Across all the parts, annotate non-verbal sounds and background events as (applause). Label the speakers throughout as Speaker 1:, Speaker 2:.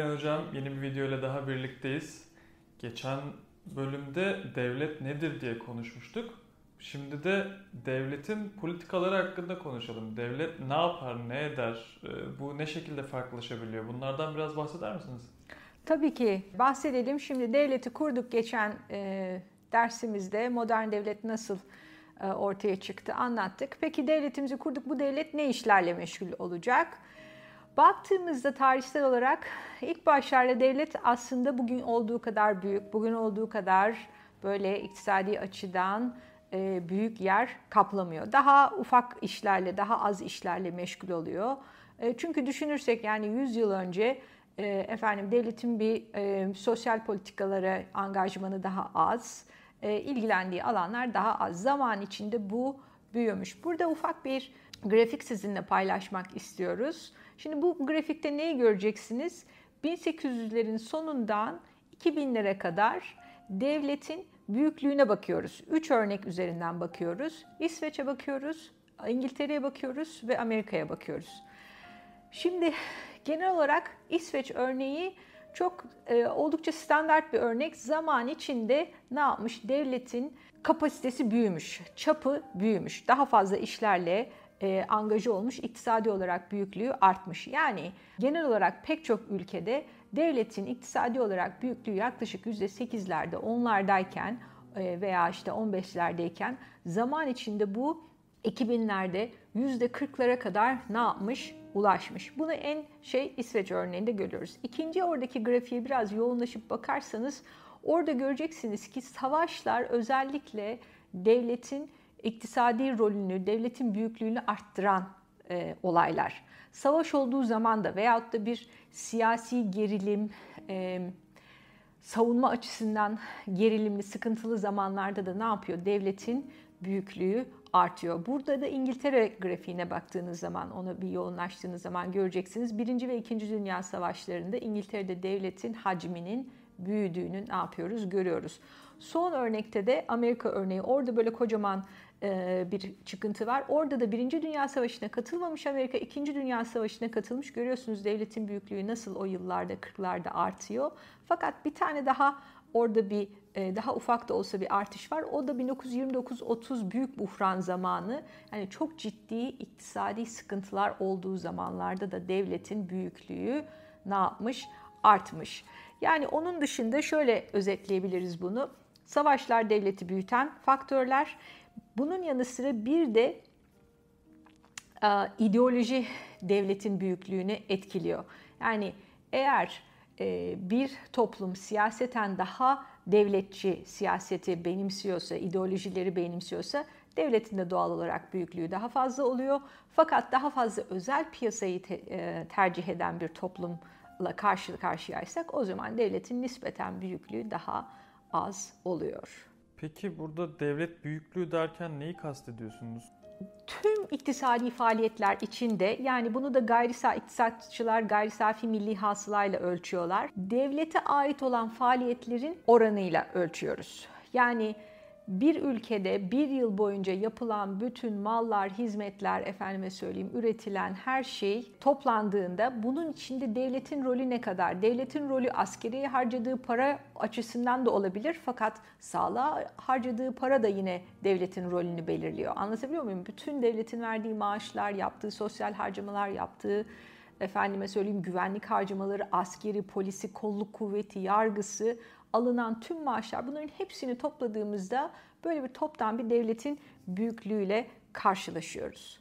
Speaker 1: Evren Hocam yeni bir video ile daha birlikteyiz. Geçen bölümde devlet nedir diye konuşmuştuk. Şimdi de devletin politikaları hakkında konuşalım. Devlet ne yapar, ne eder, e, bu ne şekilde farklılaşabiliyor? Bunlardan biraz bahseder misiniz?
Speaker 2: Tabii ki bahsedelim. Şimdi devleti kurduk geçen e, dersimizde modern devlet nasıl e, ortaya çıktı anlattık. Peki devletimizi kurduk. Bu devlet ne işlerle meşgul olacak? Baktığımızda tarihsel olarak ilk başlarda devlet aslında bugün olduğu kadar büyük, bugün olduğu kadar böyle iktisadi açıdan e, büyük yer kaplamıyor. Daha ufak işlerle, daha az işlerle meşgul oluyor. E, çünkü düşünürsek yani 100 yıl önce e, efendim devletin bir sosyal politikalara angajmanı daha az, ilgilendiği alanlar daha az. Zaman içinde bu büyümüş. Burada ufak bir grafik sizinle paylaşmak istiyoruz. Şimdi bu grafikte neyi göreceksiniz? 1800'lerin sonundan 2000'lere kadar devletin büyüklüğüne bakıyoruz. Üç örnek üzerinden bakıyoruz. İsveç'e bakıyoruz, İngiltere'ye bakıyoruz ve Amerika'ya bakıyoruz. Şimdi genel olarak İsveç örneği çok e, oldukça standart bir örnek. Zaman içinde ne yapmış? Devletin kapasitesi büyümüş, çapı büyümüş. Daha fazla işlerle e, angaja olmuş, iktisadi olarak büyüklüğü artmış. Yani genel olarak pek çok ülkede devletin iktisadi olarak büyüklüğü yaklaşık %8'lerde, 10'lardayken e, veya işte 15'lerdeyken zaman içinde bu 2000'lerde %40'lara kadar ne yapmış? Ulaşmış. Bunu en şey İsveç örneğinde görüyoruz. İkinci oradaki grafiğe biraz yoğunlaşıp bakarsanız orada göreceksiniz ki savaşlar özellikle devletin iktisadi rolünü, devletin büyüklüğünü arttıran e, olaylar. Savaş olduğu zaman da veyahut da bir siyasi gerilim, e, savunma açısından gerilimli, sıkıntılı zamanlarda da ne yapıyor? Devletin büyüklüğü artıyor. Burada da İngiltere grafiğine baktığınız zaman, ona bir yoğunlaştığınız zaman göreceksiniz. Birinci ve İkinci Dünya Savaşları'nda İngiltere'de devletin hacminin büyüdüğünü ne yapıyoruz? Görüyoruz. Son örnekte de Amerika örneği. Orada böyle kocaman e, bir çıkıntı var. Orada da Birinci Dünya Savaşı'na katılmamış Amerika, İkinci Dünya Savaşı'na katılmış. Görüyorsunuz devletin büyüklüğü nasıl o yıllarda, 40'larda artıyor. Fakat bir tane daha orada bir e, daha ufak da olsa bir artış var. O da 1929-30 büyük buhran zamanı. Yani çok ciddi iktisadi sıkıntılar olduğu zamanlarda da devletin büyüklüğü ne yapmış? Artmış. Yani onun dışında şöyle özetleyebiliriz bunu. Savaşlar devleti büyüten faktörler. Bunun yanı sıra bir de e, ideoloji devletin büyüklüğünü etkiliyor. Yani eğer e, bir toplum siyaseten daha devletçi siyaseti benimsiyorsa, ideolojileri benimsiyorsa devletin de doğal olarak büyüklüğü daha fazla oluyor. Fakat daha fazla özel piyasayı e, tercih eden bir toplumla karşı karşıyaysak o zaman devletin nispeten büyüklüğü daha az oluyor.
Speaker 1: Peki burada devlet büyüklüğü derken neyi kastediyorsunuz?
Speaker 2: Tüm iktisadi faaliyetler içinde yani bunu da gayri iktisatçılar gayri safi milli hasılayla ölçüyorlar. Devlete ait olan faaliyetlerin oranıyla ölçüyoruz. Yani bir ülkede bir yıl boyunca yapılan bütün mallar, hizmetler, efendime söyleyeyim üretilen her şey toplandığında bunun içinde devletin rolü ne kadar? Devletin rolü askeriye harcadığı para açısından da olabilir fakat sağlığa harcadığı para da yine devletin rolünü belirliyor. Anlatabiliyor muyum? Bütün devletin verdiği maaşlar, yaptığı sosyal harcamalar, yaptığı efendime söyleyeyim güvenlik harcamaları, askeri, polisi, kolluk kuvveti, yargısı alınan tüm maaşlar bunların hepsini topladığımızda böyle bir toptan bir devletin büyüklüğüyle karşılaşıyoruz.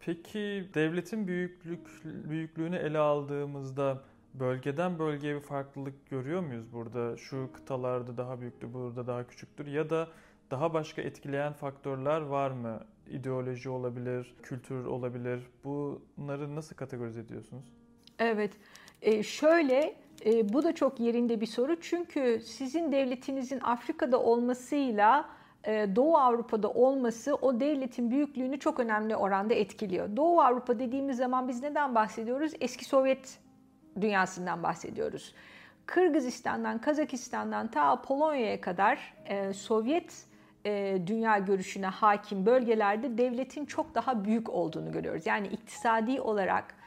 Speaker 1: Peki devletin büyüklük büyüklüğünü ele aldığımızda bölgeden bölgeye bir farklılık görüyor muyuz burada? Şu kıtalarda daha büyüktür, burada daha küçüktür ya da daha başka etkileyen faktörler var mı? İdeoloji olabilir, kültür olabilir. Bunları nasıl kategorize ediyorsunuz?
Speaker 2: Evet, ee, şöyle e, bu da çok yerinde bir soru çünkü sizin devletinizin Afrika'da olmasıyla e, Doğu Avrupa'da olması o devletin büyüklüğünü çok önemli oranda etkiliyor. Doğu Avrupa dediğimiz zaman biz neden bahsediyoruz? Eski Sovyet dünyasından bahsediyoruz. Kırgızistan'dan, Kazakistan'dan ta Polonya'ya kadar e, Sovyet e, dünya görüşüne hakim bölgelerde devletin çok daha büyük olduğunu görüyoruz. Yani iktisadi olarak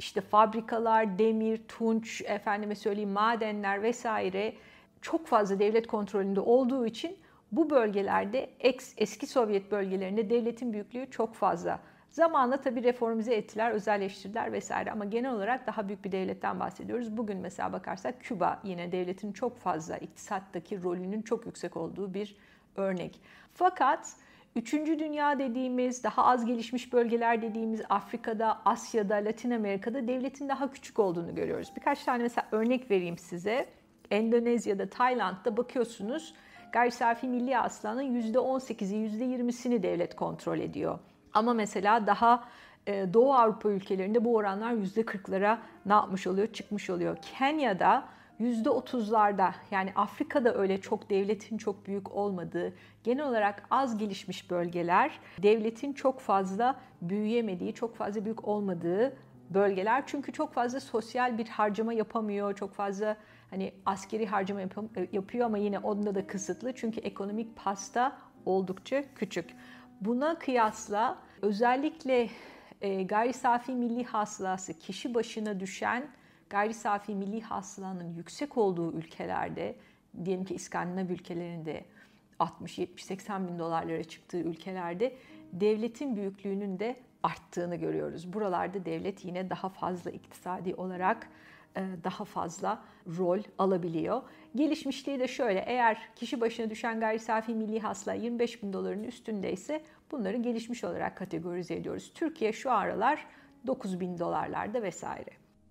Speaker 2: işte fabrikalar, demir, tunç, efendime söyleyeyim madenler vesaire çok fazla devlet kontrolünde olduğu için bu bölgelerde eski Sovyet bölgelerinde devletin büyüklüğü çok fazla. Zamanla tabii reformize ettiler, özelleştirdiler vesaire ama genel olarak daha büyük bir devletten bahsediyoruz. Bugün mesela bakarsak Küba yine devletin çok fazla iktisattaki rolünün çok yüksek olduğu bir örnek. Fakat Üçüncü dünya dediğimiz, daha az gelişmiş bölgeler dediğimiz Afrika'da, Asya'da, Latin Amerika'da devletin daha küçük olduğunu görüyoruz. Birkaç tane mesela örnek vereyim size. Endonezya'da, Tayland'da bakıyorsunuz gayri safi milli hasılanın %18'i, %20'sini devlet kontrol ediyor. Ama mesela daha e, Doğu Avrupa ülkelerinde bu oranlar %40'lara ne yapmış oluyor? Çıkmış oluyor. Kenya'da %30'larda yani Afrika'da öyle çok devletin çok büyük olmadığı, genel olarak az gelişmiş bölgeler devletin çok fazla büyüyemediği, çok fazla büyük olmadığı bölgeler. Çünkü çok fazla sosyal bir harcama yapamıyor, çok fazla hani askeri harcama yapıyor ama yine onda da kısıtlı. Çünkü ekonomik pasta oldukça küçük. Buna kıyasla özellikle e, gayri safi milli hasılası kişi başına düşen gayri safi milli hasılanın yüksek olduğu ülkelerde, diyelim ki İskandinav ülkelerinde 60, 70, 80 bin dolarlara çıktığı ülkelerde devletin büyüklüğünün de arttığını görüyoruz. Buralarda devlet yine daha fazla iktisadi olarak e, daha fazla rol alabiliyor. Gelişmişliği de şöyle eğer kişi başına düşen gayri safi milli hasıla 25 bin doların üstündeyse bunları gelişmiş olarak kategorize ediyoruz. Türkiye şu aralar 9 bin dolarlarda vesaire.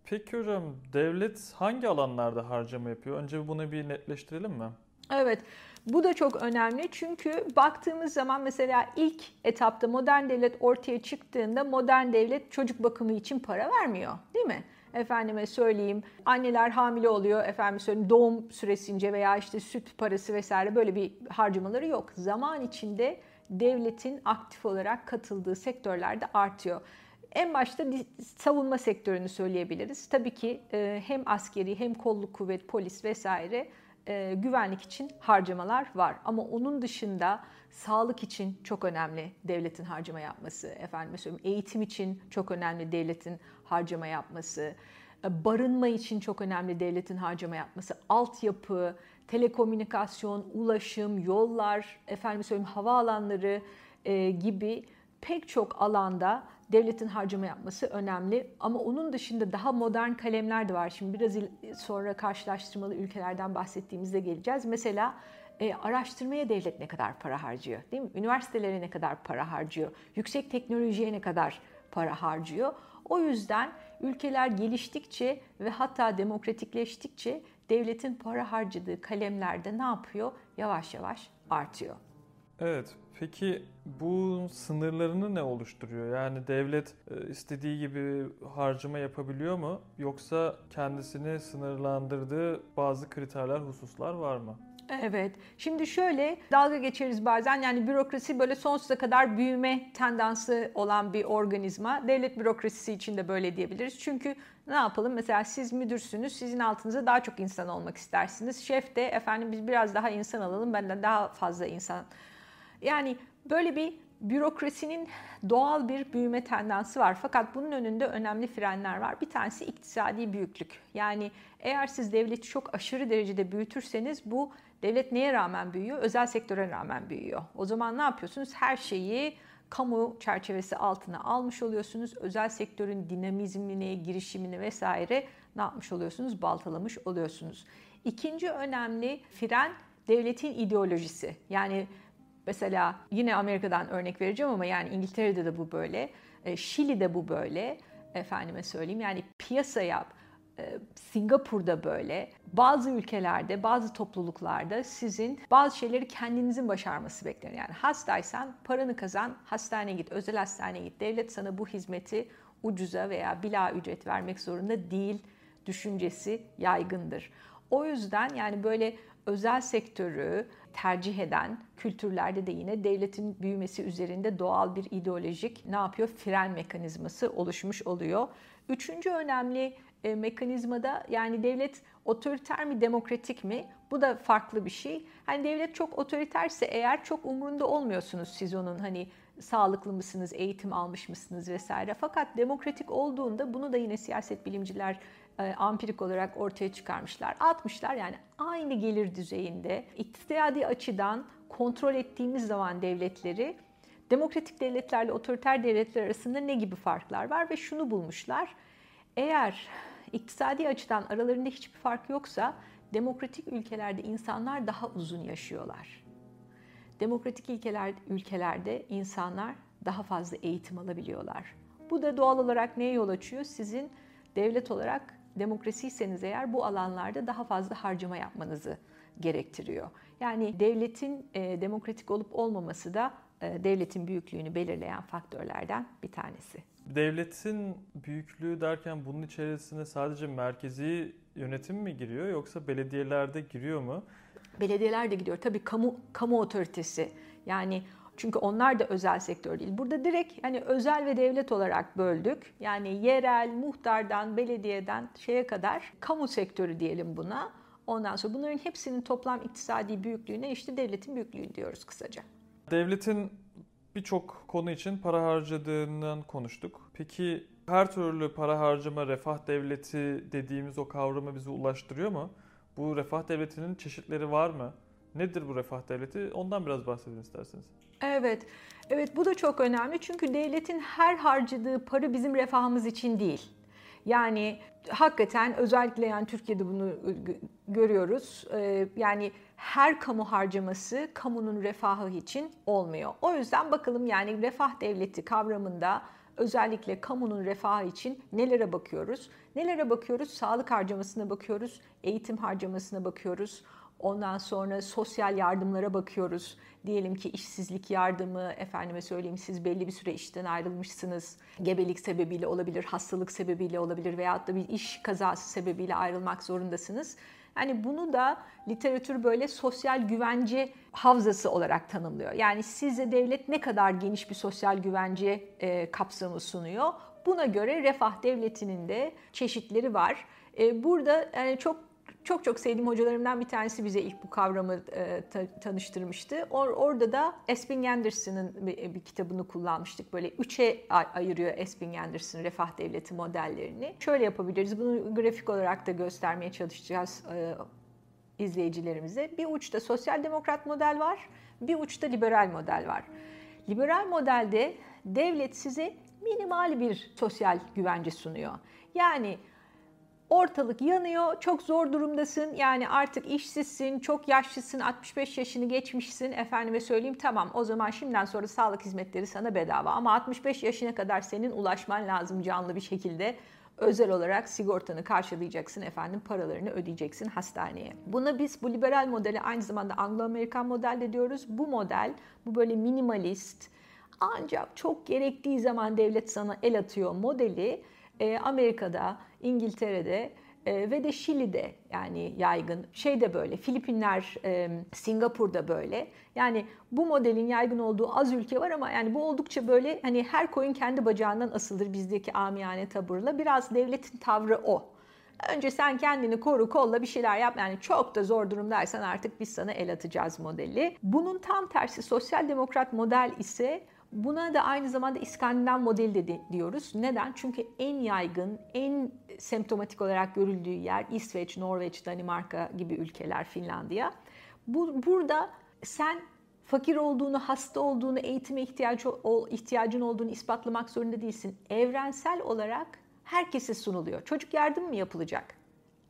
Speaker 1: Peki hocam devlet hangi alanlarda harcama yapıyor? Önce bunu bir netleştirelim mi?
Speaker 2: Evet. Bu da çok önemli çünkü baktığımız zaman mesela ilk etapta modern devlet ortaya çıktığında modern devlet çocuk bakımı için para vermiyor değil mi? Efendime söyleyeyim anneler hamile oluyor efendim söyleyeyim doğum süresince veya işte süt parası vesaire böyle bir harcamaları yok. Zaman içinde devletin aktif olarak katıldığı sektörlerde artıyor. En başta savunma sektörünü söyleyebiliriz. Tabii ki e, hem askeri hem kolluk kuvvet, polis vesaire e, güvenlik için harcamalar var. Ama onun dışında sağlık için çok önemli devletin harcama yapması. Efendim söyleyeyim eğitim için çok önemli devletin harcama yapması. E, barınma için çok önemli devletin harcama yapması. Altyapı, telekomünikasyon, ulaşım, yollar, efendim söyleyeyim havaalanları gibi pek çok alanda devletin harcama yapması önemli. Ama onun dışında daha modern kalemler de var. Şimdi biraz sonra karşılaştırmalı ülkelerden bahsettiğimizde geleceğiz. Mesela e, araştırmaya devlet ne kadar para harcıyor? Değil mi? Üniversitelere ne kadar para harcıyor? Yüksek teknolojiye ne kadar para harcıyor? O yüzden ülkeler geliştikçe ve hatta demokratikleştikçe devletin para harcadığı kalemlerde ne yapıyor? Yavaş yavaş artıyor.
Speaker 1: Evet. Peki bu sınırlarını ne oluşturuyor? Yani devlet e, istediği gibi harcama yapabiliyor mu? Yoksa kendisini sınırlandırdığı bazı kriterler, hususlar var mı?
Speaker 2: Evet. Şimdi şöyle dalga geçeriz bazen. Yani bürokrasi böyle sonsuza kadar büyüme tendansı olan bir organizma. Devlet bürokrasisi için de böyle diyebiliriz. Çünkü ne yapalım? Mesela siz müdürsünüz. Sizin altınızda daha çok insan olmak istersiniz. Şef de efendim biz biraz daha insan alalım. Benden daha fazla insan yani böyle bir bürokrasinin doğal bir büyüme tendansı var. Fakat bunun önünde önemli frenler var. Bir tanesi iktisadi büyüklük. Yani eğer siz devleti çok aşırı derecede büyütürseniz bu devlet neye rağmen büyüyor? Özel sektöre rağmen büyüyor. O zaman ne yapıyorsunuz? Her şeyi kamu çerçevesi altına almış oluyorsunuz. Özel sektörün dinamizmini, girişimini vesaire ne yapmış oluyorsunuz? Baltalamış oluyorsunuz. İkinci önemli fren devletin ideolojisi. Yani Mesela yine Amerika'dan örnek vereceğim ama yani İngiltere'de de bu böyle. E, Şili'de bu böyle. Efendime söyleyeyim yani piyasa yap. E, Singapur'da böyle. Bazı ülkelerde, bazı topluluklarda sizin bazı şeyleri kendinizin başarması beklenir. Yani hastaysan paranı kazan, hastaneye git, özel hastaneye git. Devlet sana bu hizmeti ucuza veya bila ücret vermek zorunda değil düşüncesi yaygındır. O yüzden yani böyle özel sektörü tercih eden kültürlerde de yine devletin büyümesi üzerinde doğal bir ideolojik ne yapıyor? Fren mekanizması oluşmuş oluyor. Üçüncü önemli e, mekanizmada yani devlet otoriter mi demokratik mi? Bu da farklı bir şey. Hani devlet çok otoriterse eğer çok umurunda olmuyorsunuz siz onun hani sağlıklı mısınız, eğitim almış mısınız vesaire. Fakat demokratik olduğunda bunu da yine siyaset bilimciler ampirik olarak ortaya çıkarmışlar. Atmışlar yani aynı gelir düzeyinde iktisadi açıdan kontrol ettiğimiz zaman devletleri demokratik devletlerle otoriter devletler arasında ne gibi farklar var ve şunu bulmuşlar. Eğer iktisadi açıdan aralarında hiçbir fark yoksa demokratik ülkelerde insanlar daha uzun yaşıyorlar. Demokratik ülkeler, ülkelerde insanlar daha fazla eğitim alabiliyorlar. Bu da doğal olarak neye yol açıyor? Sizin devlet olarak demokrasiyseniz eğer bu alanlarda daha fazla harcama yapmanızı gerektiriyor. Yani devletin e, demokratik olup olmaması da e, devletin büyüklüğünü belirleyen faktörlerden bir tanesi.
Speaker 1: Devletin büyüklüğü derken bunun içerisine sadece merkezi yönetim mi giriyor yoksa belediyelerde giriyor mu?
Speaker 2: Belediyeler de gidiyor. Tabii kamu kamu otoritesi. Yani çünkü onlar da özel sektör değil. Burada direkt hani özel ve devlet olarak böldük. Yani yerel, muhtardan, belediyeden şeye kadar kamu sektörü diyelim buna. Ondan sonra bunların hepsinin toplam iktisadi büyüklüğüne işte devletin büyüklüğü diyoruz kısaca.
Speaker 1: Devletin birçok konu için para harcadığından konuştuk. Peki her türlü para harcama refah devleti dediğimiz o kavramı bize ulaştırıyor mu? Bu refah devletinin çeşitleri var mı? Nedir bu refah devleti? Ondan biraz bahsedin isterseniz.
Speaker 2: Evet. Evet bu da çok önemli çünkü devletin her harcadığı para bizim refahımız için değil. Yani hakikaten özellikle yani Türkiye'de bunu görüyoruz. Ee, yani her kamu harcaması kamunun refahı için olmuyor. O yüzden bakalım yani refah devleti kavramında özellikle kamunun refahı için nelere bakıyoruz? Nelere bakıyoruz? Sağlık harcamasına bakıyoruz, eğitim harcamasına bakıyoruz. Ondan sonra sosyal yardımlara bakıyoruz. Diyelim ki işsizlik yardımı, efendime söyleyeyim siz belli bir süre işten ayrılmışsınız. Gebelik sebebiyle olabilir, hastalık sebebiyle olabilir veyahut da bir iş kazası sebebiyle ayrılmak zorundasınız. Yani bunu da literatür böyle sosyal güvence havzası olarak tanımlıyor. Yani size devlet ne kadar geniş bir sosyal güvence e, kapsamı sunuyor. Buna göre refah devletinin de çeşitleri var. E, burada yani çok çok çok sevdiğim hocalarımdan bir tanesi bize ilk bu kavramı e, ta, tanıştırmıştı. Or, orada da Espin Anderson'ın bir, bir kitabını kullanmıştık. Böyle üçe ayırıyor Espin Anderson refah devleti modellerini. Şöyle yapabiliriz. Bunu grafik olarak da göstermeye çalışacağız e, izleyicilerimize. Bir uçta sosyal demokrat model var, bir uçta liberal model var. Liberal modelde devlet size minimal bir sosyal güvence sunuyor. Yani ortalık yanıyor, çok zor durumdasın. Yani artık işsizsin, çok yaşlısın, 65 yaşını geçmişsin. Efendime söyleyeyim tamam o zaman şimdiden sonra sağlık hizmetleri sana bedava. Ama 65 yaşına kadar senin ulaşman lazım canlı bir şekilde. Özel olarak sigortanı karşılayacaksın efendim paralarını ödeyeceksin hastaneye. Buna biz bu liberal modeli aynı zamanda Anglo-Amerikan model de diyoruz. Bu model bu böyle minimalist ancak çok gerektiği zaman devlet sana el atıyor modeli e, Amerika'da, İngiltere'de e, ve de Şili'de yani yaygın. Şey de böyle, Filipinler, e, Singapur'da böyle. Yani bu modelin yaygın olduğu az ülke var ama yani bu oldukça böyle hani her koyun kendi bacağından asılır bizdeki amiyane taburla. Biraz devletin tavrı o. Önce sen kendini koru kolla bir şeyler yap. Yani çok da zor durumdaysan artık biz sana el atacağız modeli. Bunun tam tersi sosyal demokrat model ise Buna da aynı zamanda İskandinav modeli de diyoruz. Neden? Çünkü en yaygın, en semptomatik olarak görüldüğü yer İsveç, Norveç, Danimarka gibi ülkeler, Finlandiya. Bu, burada sen fakir olduğunu, hasta olduğunu, eğitime ihtiyacı, ihtiyacın olduğunu ispatlamak zorunda değilsin. Evrensel olarak herkese sunuluyor. Çocuk yardım mı yapılacak?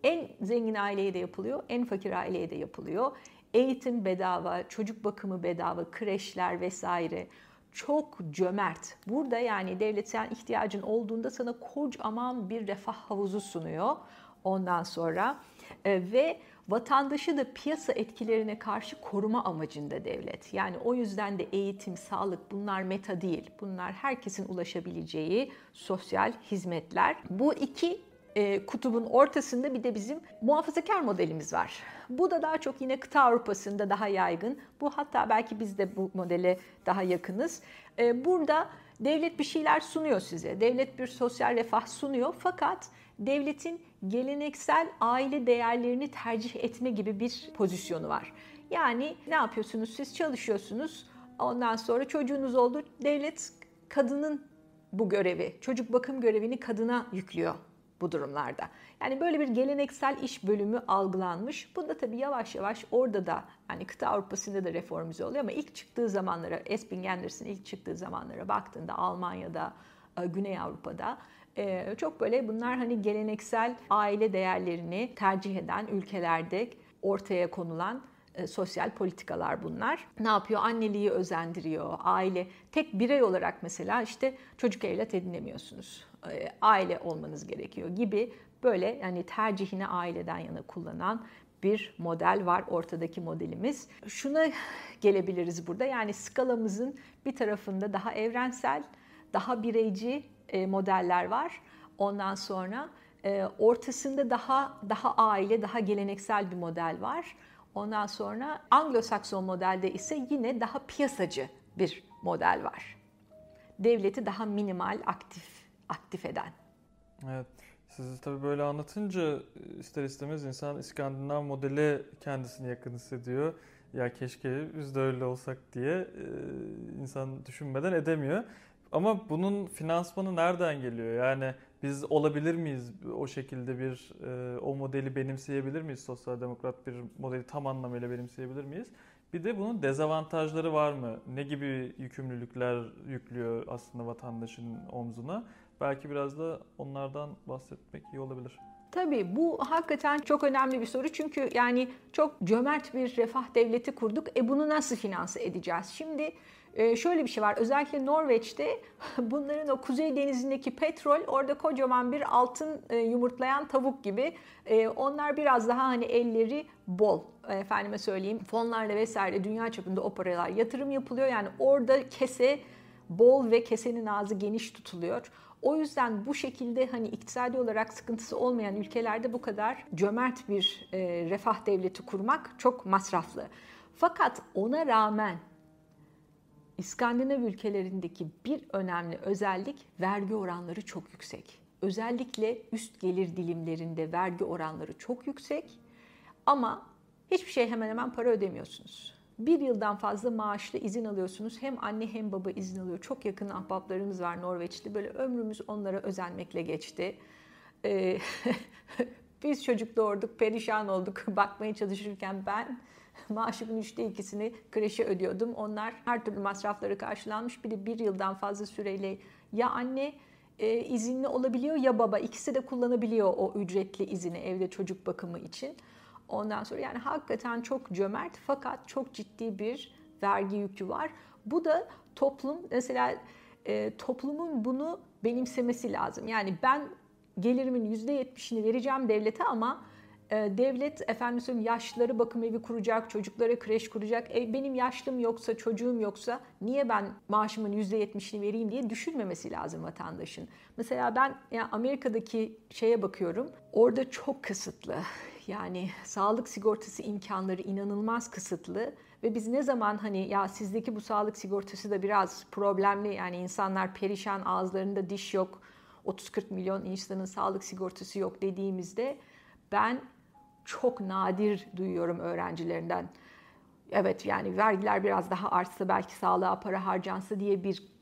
Speaker 2: En zengin aileye de yapılıyor, en fakir aileye de yapılıyor. Eğitim bedava, çocuk bakımı bedava, kreşler vesaire çok cömert. Burada yani devlet sen ihtiyacın olduğunda sana kocaman bir refah havuzu sunuyor. Ondan sonra e, ve vatandaşı da piyasa etkilerine karşı koruma amacında devlet. Yani o yüzden de eğitim, sağlık bunlar meta değil. Bunlar herkesin ulaşabileceği sosyal hizmetler. Bu iki e, kutubun ortasında bir de bizim muhafazakar modelimiz var. Bu da daha çok yine kıta Avrupa'sında daha yaygın. Bu hatta belki biz de bu modele daha yakınız. E, burada Devlet bir şeyler sunuyor size. Devlet bir sosyal refah sunuyor fakat devletin geleneksel aile değerlerini tercih etme gibi bir pozisyonu var. Yani ne yapıyorsunuz? Siz çalışıyorsunuz. Ondan sonra çocuğunuz oldu. Devlet kadının bu görevi, çocuk bakım görevini kadına yüklüyor bu durumlarda. Yani böyle bir geleneksel iş bölümü algılanmış. Bu da tabii yavaş yavaş orada da yani kıta Avrupa'sında da reformize oluyor ama ilk çıktığı zamanlara, Esping Anders'ın ilk çıktığı zamanlara baktığında Almanya'da, e, Güney Avrupa'da e, çok böyle bunlar hani geleneksel aile değerlerini tercih eden ülkelerde ortaya konulan e, sosyal politikalar bunlar. Ne yapıyor? Anneliği özendiriyor. Aile tek birey olarak mesela işte çocuk evlat edinemiyorsunuz. E, aile olmanız gerekiyor gibi böyle yani tercihini aileden yana kullanan bir model var ortadaki modelimiz. Şuna gelebiliriz burada. Yani skalamızın bir tarafında daha evrensel, daha bireyci e, modeller var. Ondan sonra ortasında daha daha aile, daha geleneksel bir model var. Ondan sonra Anglo-Sakson modelde ise yine daha piyasacı bir model var. Devleti daha minimal aktif aktif eden.
Speaker 1: Evet. Sizi tabii böyle anlatınca ister istemez insan İskandinav modeli kendisini yakın hissediyor. Ya keşke biz de öyle olsak diye insan düşünmeden edemiyor. Ama bunun finansmanı nereden geliyor? Yani biz olabilir miyiz o şekilde bir e, o modeli benimseyebilir miyiz? Sosyal demokrat bir modeli tam anlamıyla benimseyebilir miyiz? Bir de bunun dezavantajları var mı? Ne gibi yükümlülükler yüklüyor aslında vatandaşın omzuna? Belki biraz da onlardan bahsetmek iyi olabilir.
Speaker 2: Tabii bu hakikaten çok önemli bir soru. Çünkü yani çok cömert bir refah devleti kurduk. E bunu nasıl finanse edeceğiz? Şimdi ee, şöyle bir şey var. Özellikle Norveç'te (laughs) bunların o Kuzey Denizi'ndeki petrol orada kocaman bir altın e, yumurtlayan tavuk gibi. Ee, onlar biraz daha hani elleri bol. Efendime söyleyeyim fonlarla vesaire dünya çapında o paralar yatırım yapılıyor. Yani orada kese bol ve kesenin ağzı geniş tutuluyor. O yüzden bu şekilde hani iktisadi olarak sıkıntısı olmayan ülkelerde bu kadar cömert bir e, refah devleti kurmak çok masraflı. Fakat ona rağmen İskandinav ülkelerindeki bir önemli özellik vergi oranları çok yüksek. Özellikle üst gelir dilimlerinde vergi oranları çok yüksek ama hiçbir şey hemen hemen para ödemiyorsunuz. Bir yıldan fazla maaşlı izin alıyorsunuz. Hem anne hem baba izin alıyor. Çok yakın ahbaplarımız var Norveçli. Böyle ömrümüz onlara özenmekle geçti. Ee, (laughs) biz çocuk doğurduk, perişan olduk (laughs) bakmaya çalışırken ben maaşımın üçte ikisini kreşe ödüyordum. Onlar her türlü masrafları karşılanmış. Bir de bir yıldan fazla süreyle ya anne e, izinli olabiliyor ya baba. ikisi de kullanabiliyor o ücretli izini evde çocuk bakımı için. Ondan sonra yani hakikaten çok cömert fakat çok ciddi bir vergi yükü var. Bu da toplum mesela e, toplumun bunu benimsemesi lazım. Yani ben gelirimin %70'ini vereceğim devlete ama ee, devlet efendim söyleyeyim yaşlıları bakım evi kuracak, çocuklara kreş kuracak. E, benim yaşlım yoksa, çocuğum yoksa niye ben maaşımın %70'ini vereyim diye düşünmemesi lazım vatandaşın. Mesela ben yani Amerika'daki şeye bakıyorum. Orada çok kısıtlı. Yani sağlık sigortası imkanları inanılmaz kısıtlı ve biz ne zaman hani ya sizdeki bu sağlık sigortası da biraz problemli yani insanlar perişan ağızlarında diş yok 30-40 milyon insanın sağlık sigortası yok dediğimizde ben çok nadir duyuyorum öğrencilerinden. Evet yani vergiler biraz daha artsa belki sağlığa para harcansa diye bir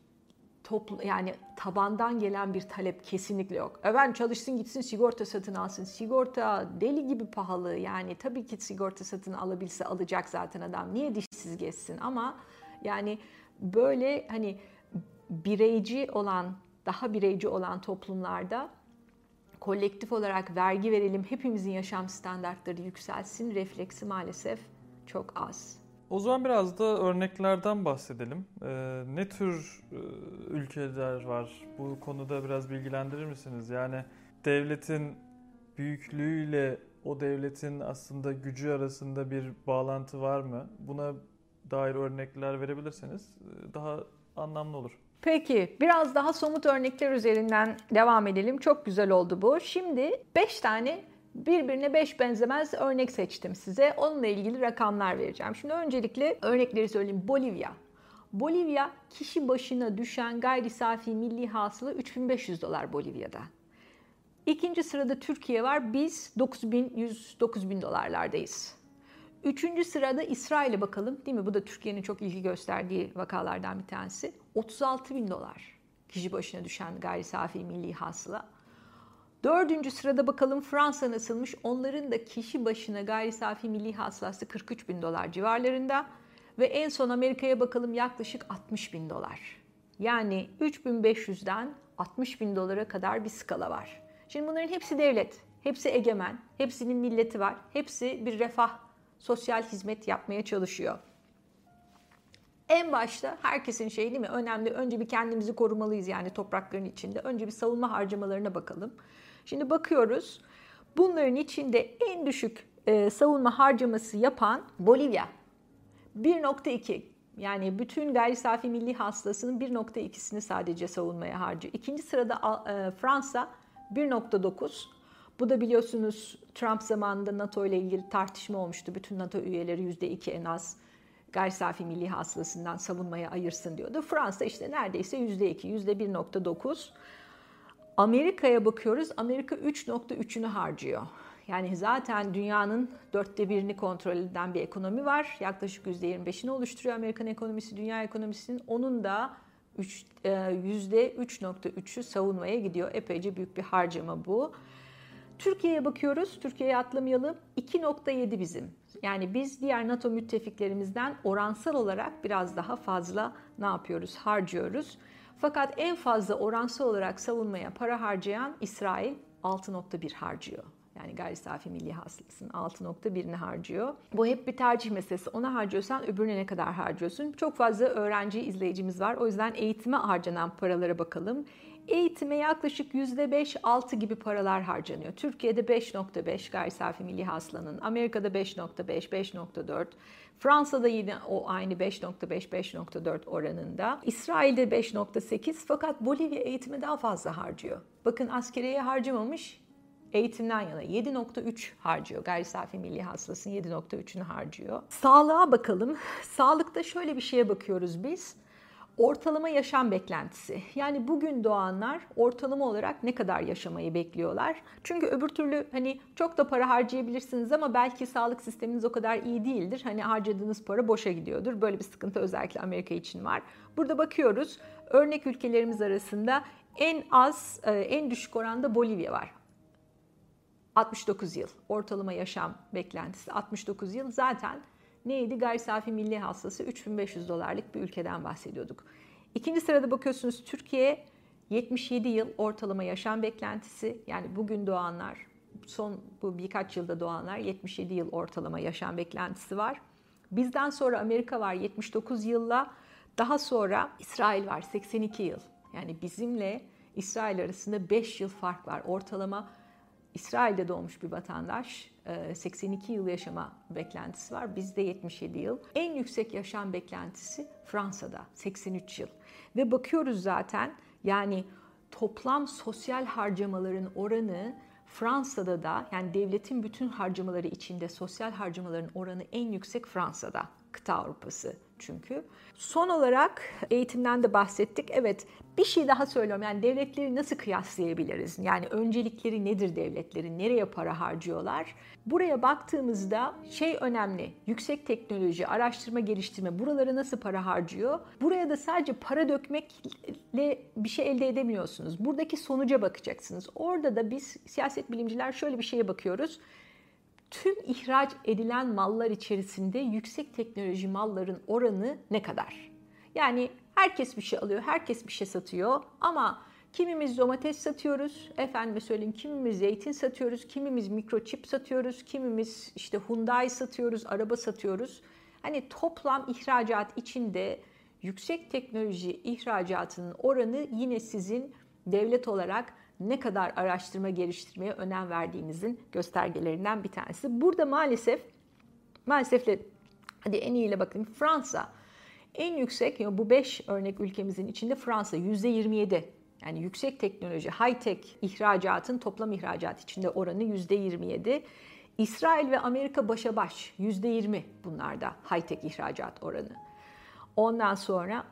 Speaker 2: toplu yani tabandan gelen bir talep kesinlikle yok. Evet çalışsın gitsin sigorta satın alsın. Sigorta deli gibi pahalı. Yani tabii ki sigorta satın alabilse alacak zaten adam. Niye dişsiz geçsin? Ama yani böyle hani bireyci olan, daha bireyci olan toplumlarda kolektif olarak vergi verelim, hepimizin yaşam standartları yükselsin refleksi maalesef çok az.
Speaker 1: O zaman biraz da örneklerden bahsedelim. Ee, ne tür e, ülkeler var? Bu konuda biraz bilgilendirir misiniz? Yani devletin büyüklüğüyle o devletin aslında gücü arasında bir bağlantı var mı? Buna dair örnekler verebilirseniz e, daha anlamlı olur.
Speaker 2: Peki biraz daha somut örnekler üzerinden devam edelim. Çok güzel oldu bu. Şimdi 5 tane birbirine 5 benzemez örnek seçtim size. Onunla ilgili rakamlar vereceğim. Şimdi öncelikle örnekleri söyleyeyim. Bolivya. Bolivya kişi başına düşen gayri safi milli hasıla 3500 dolar Bolivya'da. İkinci sırada Türkiye var. Biz 9100 9000 dolarlardayız. Üçüncü sırada İsrail'e bakalım değil mi? Bu da Türkiye'nin çok ilgi gösterdiği vakalardan bir tanesi. 36 bin dolar kişi başına düşen gayri safi milli hasıla. Dördüncü sırada bakalım Fransa nasılmış? Onların da kişi başına gayri safi milli hasılası 43 bin dolar civarlarında. Ve en son Amerika'ya bakalım yaklaşık 60 bin dolar. Yani 3500'den 60 bin dolara kadar bir skala var. Şimdi bunların hepsi devlet, hepsi egemen, hepsinin milleti var, hepsi bir refah, sosyal hizmet yapmaya çalışıyor. En başta herkesin şeyi değil mi? Önemli. Önce bir kendimizi korumalıyız yani toprakların içinde. Önce bir savunma harcamalarına bakalım. Şimdi bakıyoruz. Bunların içinde en düşük e, savunma harcaması yapan Bolivya. 1.2 yani bütün gayri safi milli hasılasının 1.2'sini sadece savunmaya harcıyor. İkinci sırada e, Fransa 1.9. Bu da biliyorsunuz Trump zamanında NATO ile ilgili tartışma olmuştu. Bütün NATO üyeleri %2 en az gayri safi milli hasılasından savunmaya ayırsın diyordu. Fransa işte neredeyse %2, %1.9. Amerika'ya bakıyoruz. Amerika 3.3'ünü harcıyor. Yani zaten dünyanın dörtte birini kontrol eden bir ekonomi var. Yaklaşık %25'ini oluşturuyor Amerikan ekonomisi, dünya ekonomisinin. Onun da %3.3'ü e, savunmaya gidiyor. Epeyce büyük bir harcama bu. Türkiye'ye bakıyoruz. Türkiye'ye atlamayalım. 2.7 bizim. Yani biz diğer NATO müttefiklerimizden oransal olarak biraz daha fazla ne yapıyoruz? Harcıyoruz. Fakat en fazla oransal olarak savunmaya para harcayan İsrail 6.1 harcıyor. Yani gayri safi milli hasılasının 6.1'ini harcıyor. Bu hep bir tercih meselesi. Ona harcıyorsan öbürüne ne kadar harcıyorsun? Çok fazla öğrenci izleyicimiz var. O yüzden eğitime harcanan paralara bakalım. Eğitime yaklaşık %5-6 gibi paralar harcanıyor. Türkiye'de 5.5 gayri safi milli hasılanın, Amerika'da 5.5, 5.4, Fransa'da yine o aynı 5.5-5.4 oranında. İsrail'de 5.8 fakat Bolivya eğitime daha fazla harcıyor. Bakın askeriyeye harcamamış, eğitimden yana 7.3 harcıyor. Gayri safi milli hasılasının 7.3'ünü harcıyor. Sağlığa bakalım. (laughs) Sağlıkta şöyle bir şeye bakıyoruz biz ortalama yaşam beklentisi. Yani bugün doğanlar ortalama olarak ne kadar yaşamayı bekliyorlar? Çünkü öbür türlü hani çok da para harcayabilirsiniz ama belki sağlık sisteminiz o kadar iyi değildir. Hani harcadığınız para boşa gidiyordur. Böyle bir sıkıntı özellikle Amerika için var. Burada bakıyoruz. Örnek ülkelerimiz arasında en az, e, en düşük oranda Bolivya var. 69 yıl ortalama yaşam beklentisi 69 yıl zaten neydi? Gayri safi milli hasılası 3500 dolarlık bir ülkeden bahsediyorduk. İkinci sırada bakıyorsunuz Türkiye 77 yıl ortalama yaşam beklentisi. Yani bugün doğanlar, son bu birkaç yılda doğanlar 77 yıl ortalama yaşam beklentisi var. Bizden sonra Amerika var 79 yılla. Daha sonra İsrail var 82 yıl. Yani bizimle İsrail arasında 5 yıl fark var. Ortalama İsrail'de doğmuş bir vatandaş 82 e, yıl yaşama beklentisi var. Bizde 77 yıl. En yüksek yaşam beklentisi Fransa'da 83 yıl. Ve bakıyoruz zaten yani toplam sosyal harcamaların oranı Fransa'da da yani devletin bütün harcamaları içinde sosyal harcamaların oranı en yüksek Fransa'da. Kıta Avrupası çünkü. Son olarak eğitimden de bahsettik. Evet bir şey daha söylüyorum. Yani devletleri nasıl kıyaslayabiliriz? Yani öncelikleri nedir devletlerin? Nereye para harcıyorlar? Buraya baktığımızda şey önemli. Yüksek teknoloji, araştırma, geliştirme buralara nasıl para harcıyor? Buraya da sadece para dökmekle bir şey elde edemiyorsunuz. Buradaki sonuca bakacaksınız. Orada da biz siyaset bilimciler şöyle bir şeye bakıyoruz tüm ihraç edilen mallar içerisinde yüksek teknoloji malların oranı ne kadar? Yani herkes bir şey alıyor, herkes bir şey satıyor ama kimimiz domates satıyoruz, efendime söyleyeyim kimimiz zeytin satıyoruz, kimimiz mikroçip satıyoruz, kimimiz işte Hyundai satıyoruz, araba satıyoruz. Hani toplam ihracat içinde yüksek teknoloji ihracatının oranı yine sizin devlet olarak ne kadar araştırma geliştirmeye önem verdiğinizin göstergelerinden bir tanesi. Burada maalesef maalesef hadi en iyiyle bakın Fransa en yüksek yani bu 5 örnek ülkemizin içinde Fransa %27 yani yüksek teknoloji, high tech ihracatın toplam ihracat içinde oranı %27. İsrail ve Amerika başa baş %20 bunlarda high tech ihracat oranı. Ondan sonra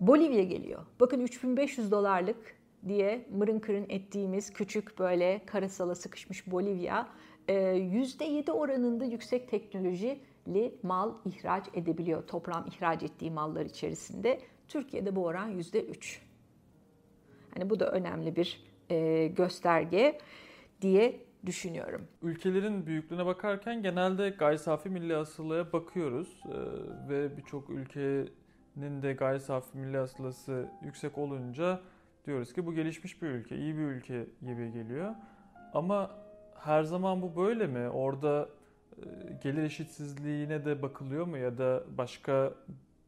Speaker 2: Bolivya geliyor. Bakın 3500 dolarlık diye mırın kırın ettiğimiz küçük böyle karasala sıkışmış Bolivya %7 e, oranında yüksek teknolojili mal ihraç edebiliyor. Toplam ihraç ettiği mallar içerisinde. Türkiye'de bu oran %3. Hani bu da önemli bir e, gösterge diye düşünüyorum.
Speaker 1: Ülkelerin büyüklüğüne bakarken genelde gayri safi milli hasılaya bakıyoruz ee, ve birçok ülkenin de gayri safi milli hasılası yüksek olunca diyoruz ki bu gelişmiş bir ülke, iyi bir ülke gibi geliyor. Ama her zaman bu böyle mi? Orada e, gelir eşitsizliğine de bakılıyor mu ya da başka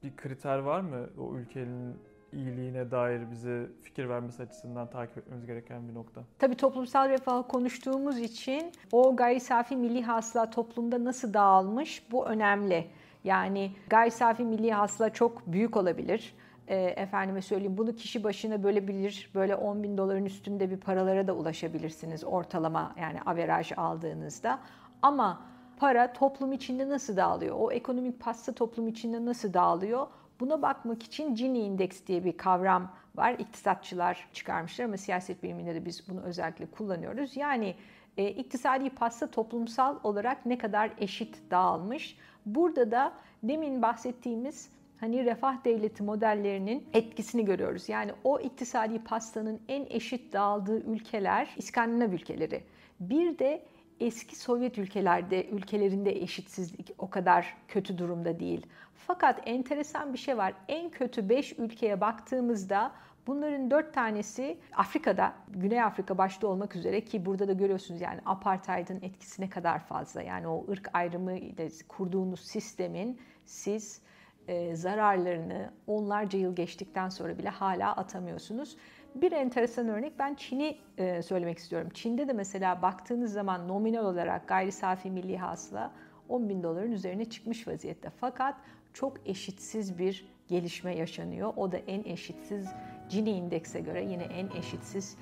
Speaker 1: bir kriter var mı o ülkenin iyiliğine dair bize fikir vermesi açısından takip etmemiz gereken bir nokta.
Speaker 2: Tabii toplumsal refah konuştuğumuz için o gayri safi milli hasıla toplumda nasıl dağılmış bu önemli. Yani gayri safi milli hasıla çok büyük olabilir. E, efendime söyleyeyim bunu kişi başına bölebilir. Böyle 10 bin doların üstünde bir paralara da ulaşabilirsiniz ortalama yani averaj aldığınızda. Ama para toplum içinde nasıl dağılıyor? O ekonomik pasta toplum içinde nasıl dağılıyor? Buna bakmak için Gini Index diye bir kavram var. İktisatçılar çıkarmışlar ama siyaset biliminde de biz bunu özellikle kullanıyoruz. Yani e, iktisadi pasta toplumsal olarak ne kadar eşit dağılmış. Burada da demin bahsettiğimiz hani refah devleti modellerinin etkisini görüyoruz. Yani o iktisadi pastanın en eşit dağıldığı ülkeler İskandinav ülkeleri. Bir de eski Sovyet ülkelerde ülkelerinde eşitsizlik o kadar kötü durumda değil. Fakat enteresan bir şey var. En kötü 5 ülkeye baktığımızda Bunların dört tanesi Afrika'da, Güney Afrika başta olmak üzere ki burada da görüyorsunuz yani apartheid'in etkisi ne kadar fazla. Yani o ırk ayrımı ile kurduğunuz sistemin siz e, zararlarını onlarca yıl geçtikten sonra bile hala atamıyorsunuz. Bir enteresan örnek ben Çin'i e, söylemek istiyorum. Çin'de de mesela baktığınız zaman nominal olarak gayri safi milli hasıla 10 bin doların üzerine çıkmış vaziyette. Fakat çok eşitsiz bir gelişme yaşanıyor. O da en eşitsiz Gini indekse göre yine en eşitsiz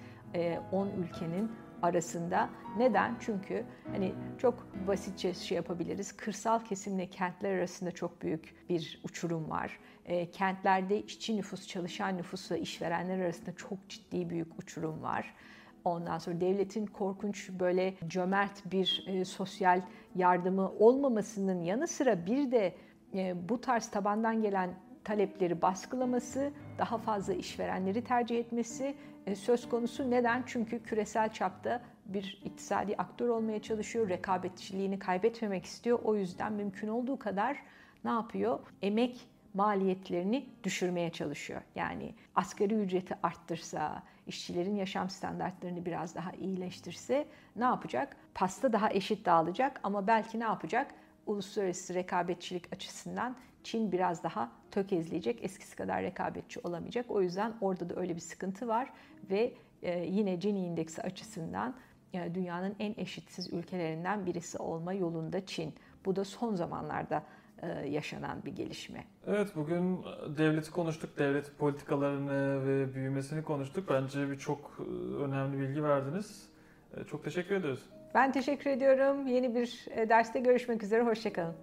Speaker 2: 10 e, ülkenin arasında. Neden? Çünkü hani çok basitçe şey yapabiliriz. Kırsal kesimle kentler arasında çok büyük bir uçurum var. E, kentlerde işçi nüfus, çalışan nüfusla işverenler arasında çok ciddi büyük uçurum var. Ondan sonra devletin korkunç böyle cömert bir e, sosyal yardımı olmamasının yanı sıra bir de e, bu tarz tabandan gelen talepleri baskılaması, daha fazla işverenleri tercih etmesi e, söz konusu. Neden? Çünkü küresel çapta bir iktisadi aktör olmaya çalışıyor, rekabetçiliğini kaybetmemek istiyor. O yüzden mümkün olduğu kadar ne yapıyor? Emek maliyetlerini düşürmeye çalışıyor. Yani asgari ücreti arttırsa, işçilerin yaşam standartlarını biraz daha iyileştirse ne yapacak? Pasta daha eşit dağılacak ama belki ne yapacak? Uluslararası rekabetçilik açısından Çin biraz daha tökezleyecek, eskisi kadar rekabetçi olamayacak. O yüzden orada da öyle bir sıkıntı var ve e, yine Gini indeksi açısından e, dünyanın en eşitsiz ülkelerinden birisi olma yolunda Çin. Bu da son zamanlarda e, yaşanan bir gelişme.
Speaker 1: Evet bugün devleti konuştuk, devlet politikalarını ve büyümesini konuştuk. Bence birçok önemli bilgi verdiniz. Çok teşekkür ederiz.
Speaker 2: Ben teşekkür ediyorum. Yeni bir derste görüşmek üzere. Hoşçakalın.